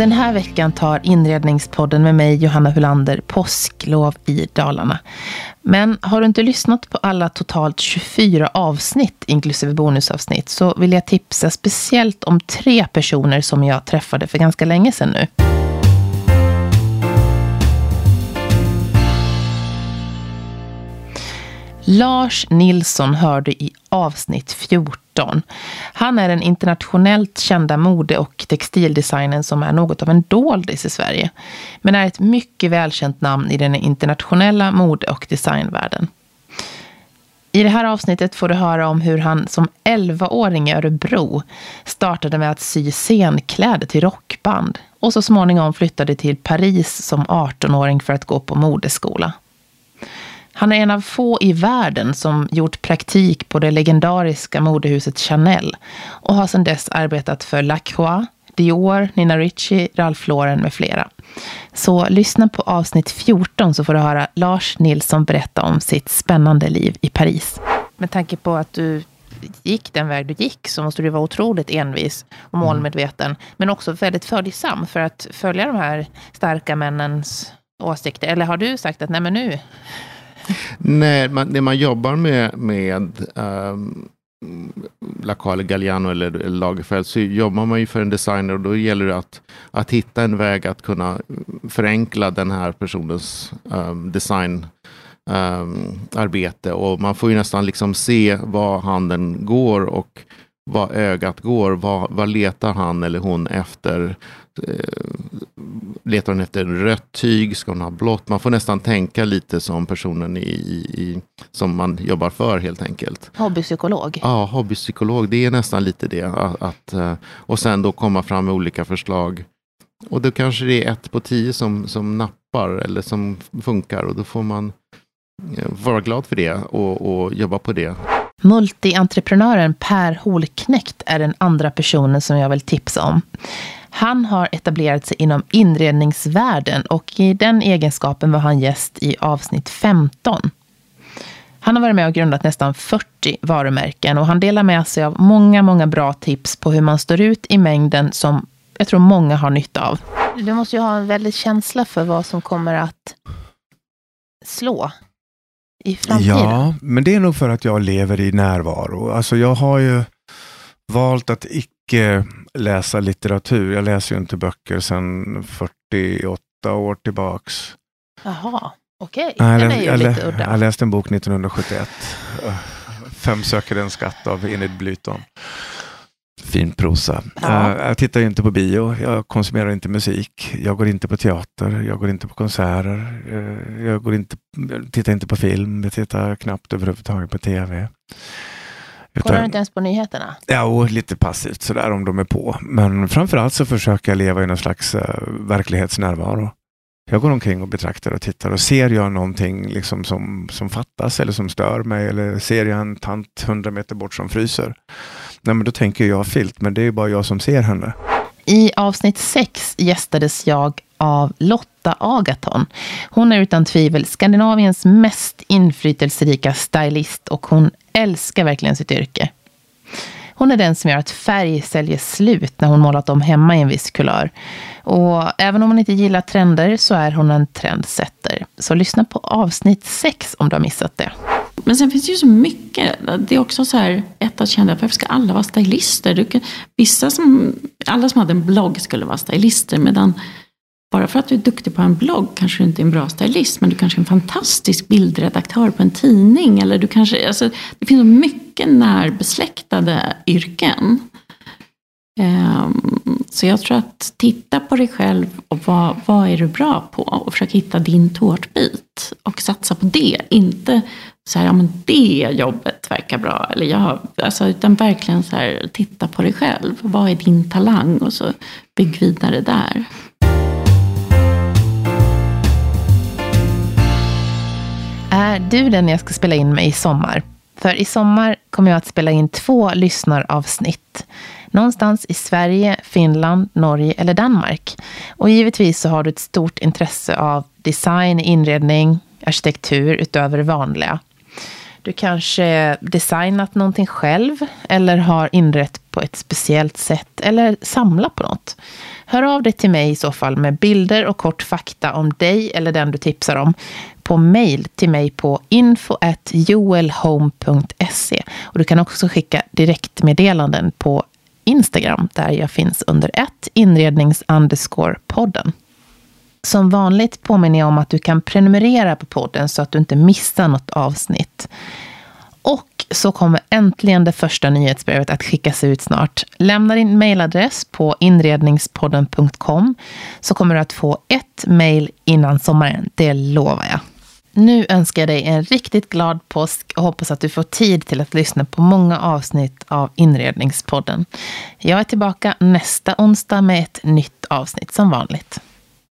Den här veckan tar Inredningspodden med mig, Johanna Hulander, påsklov i Dalarna. Men har du inte lyssnat på alla totalt 24 avsnitt, inklusive bonusavsnitt, så vill jag tipsa speciellt om tre personer som jag träffade för ganska länge sedan nu. Lars Nilsson hör du i avsnitt 14. Han är den internationellt kända mode- och textildesignern som är något av en doldis i Sverige. Men är ett mycket välkänt namn i den internationella mode- och designvärlden. I det här avsnittet får du höra om hur han som 11-åring i Örebro startade med att sy scenkläder till rockband och så småningom flyttade till Paris som 18-åring för att gå på modeskola. Han är en av få i världen som gjort praktik på det legendariska modehuset Chanel och har sedan dess arbetat för Lacroix, Dior, Nina Ricci, Ralph Lauren med flera. Så lyssna på avsnitt 14 så får du höra Lars Nilsson berätta om sitt spännande liv i Paris. Med tanke på att du gick den väg du gick så måste du vara otroligt envis och mm. målmedveten. Men också väldigt följsam för att följa de här starka männens åsikter. Eller har du sagt att nej men nu Nej, man, det man jobbar med, med ehm, um, Lacale Galliano eller Lagerfeld så jobbar man ju för en designer och då gäller det att, att hitta en väg att kunna förenkla den här personens um, design um, arbete. Och man får ju nästan liksom se var handen går och vad ögat går. Vad, vad letar han eller hon efter? Eh, letar hon efter rött tyg? Ska hon ha blått? Man får nästan tänka lite som personen i, i, som man jobbar för helt enkelt. Hobbypsykolog? Ja, hobbypsykolog. Det är nästan lite det. Att, eh, och sen då komma fram med olika förslag. Och då kanske det är ett på tio som, som nappar eller som funkar och då får man eh, vara glad för det och, och jobba på det. Multientreprenören Per Holknekt är den andra personen som jag vill tipsa om. Han har etablerat sig inom inredningsvärlden och i den egenskapen var han gäst i avsnitt 15. Han har varit med och grundat nästan 40 varumärken och han delar med sig av många, många bra tips på hur man står ut i mängden som jag tror många har nytta av. Du måste ju ha en väldig känsla för vad som kommer att slå i framtiden? Ja, men det är nog för att jag lever i närvaro. Alltså jag har ju valt att icke läsa litteratur. Jag läser ju inte böcker sedan 48 år tillbaks. Jaha, okej. Okay. Är ju lite udda. Jag läste en bok 1971. Fem söker en skatt av Enid Blyton fin prosa. Ja. Uh, jag tittar inte på bio, jag konsumerar inte musik, jag går inte på teater, jag går inte på konserter, uh, jag går inte, tittar inte på film, jag tittar knappt överhuvudtaget på tv. Kollar du inte ens på nyheterna? Ja, och lite passivt sådär om de är på. Men framförallt så försöker jag leva i någon slags uh, verklighetsnärvaro. Jag går omkring och betraktar och tittar och ser jag någonting liksom som, som fattas eller som stör mig eller ser jag en tant hundra meter bort som fryser Nej, men då tänker jag filt, men det är ju bara jag som ser henne. I avsnitt 6 gästades jag av Lotta Agaton. Hon är utan tvivel Skandinaviens mest inflytelserika stylist och hon älskar verkligen sitt yrke. Hon är den som gör att färg säljer slut när hon målat om hemma i en viss kulör. Och även om hon inte gillar trender så är hon en trendsetter. Så lyssna på avsnitt 6 om du har missat det. Men sen finns det ju så mycket. Det är också så här, ett att känna, varför ska alla vara stylister? Du kan, vissa som, alla som hade en blogg skulle vara stylister. Medan bara för att du är duktig på en blogg kanske du inte är en bra stylist. Men du kanske är en fantastisk bildredaktör på en tidning. Eller du kanske, alltså, det finns så mycket närbesläktade yrken. Ehm, så jag tror att titta på dig själv och vad, vad är du bra på? Och försök hitta din tårtbit. Och satsa på det. Inte så här, ja men det jobbet verkar bra. Eller jag, alltså, utan verkligen så här, titta på dig själv. Vad är din talang? Och så bygg vidare där. Är du den jag ska spela in med i sommar? För i sommar kommer jag att spela in två lyssnaravsnitt. Någonstans i Sverige, Finland, Norge eller Danmark. Och givetvis så har du ett stort intresse av design, inredning, arkitektur utöver det vanliga. Du kanske designat någonting själv eller har inrett på ett speciellt sätt eller samlat på något. Hör av dig till mig i så fall med bilder och kort fakta om dig eller den du tipsar om på mail till mig på info.joelhome.se. Och du kan också skicka direktmeddelanden på Instagram där jag finns under ett inrednings podden. Som vanligt påminner jag om att du kan prenumerera på podden så att du inte missar något avsnitt. Och så kommer äntligen det första nyhetsbrevet att skickas ut snart. Lämna din mailadress på inredningspodden.com så kommer du att få ett mail innan sommaren, det lovar jag. Nu önskar jag dig en riktigt glad påsk och hoppas att du får tid till att lyssna på många avsnitt av Inredningspodden. Jag är tillbaka nästa onsdag med ett nytt avsnitt som vanligt.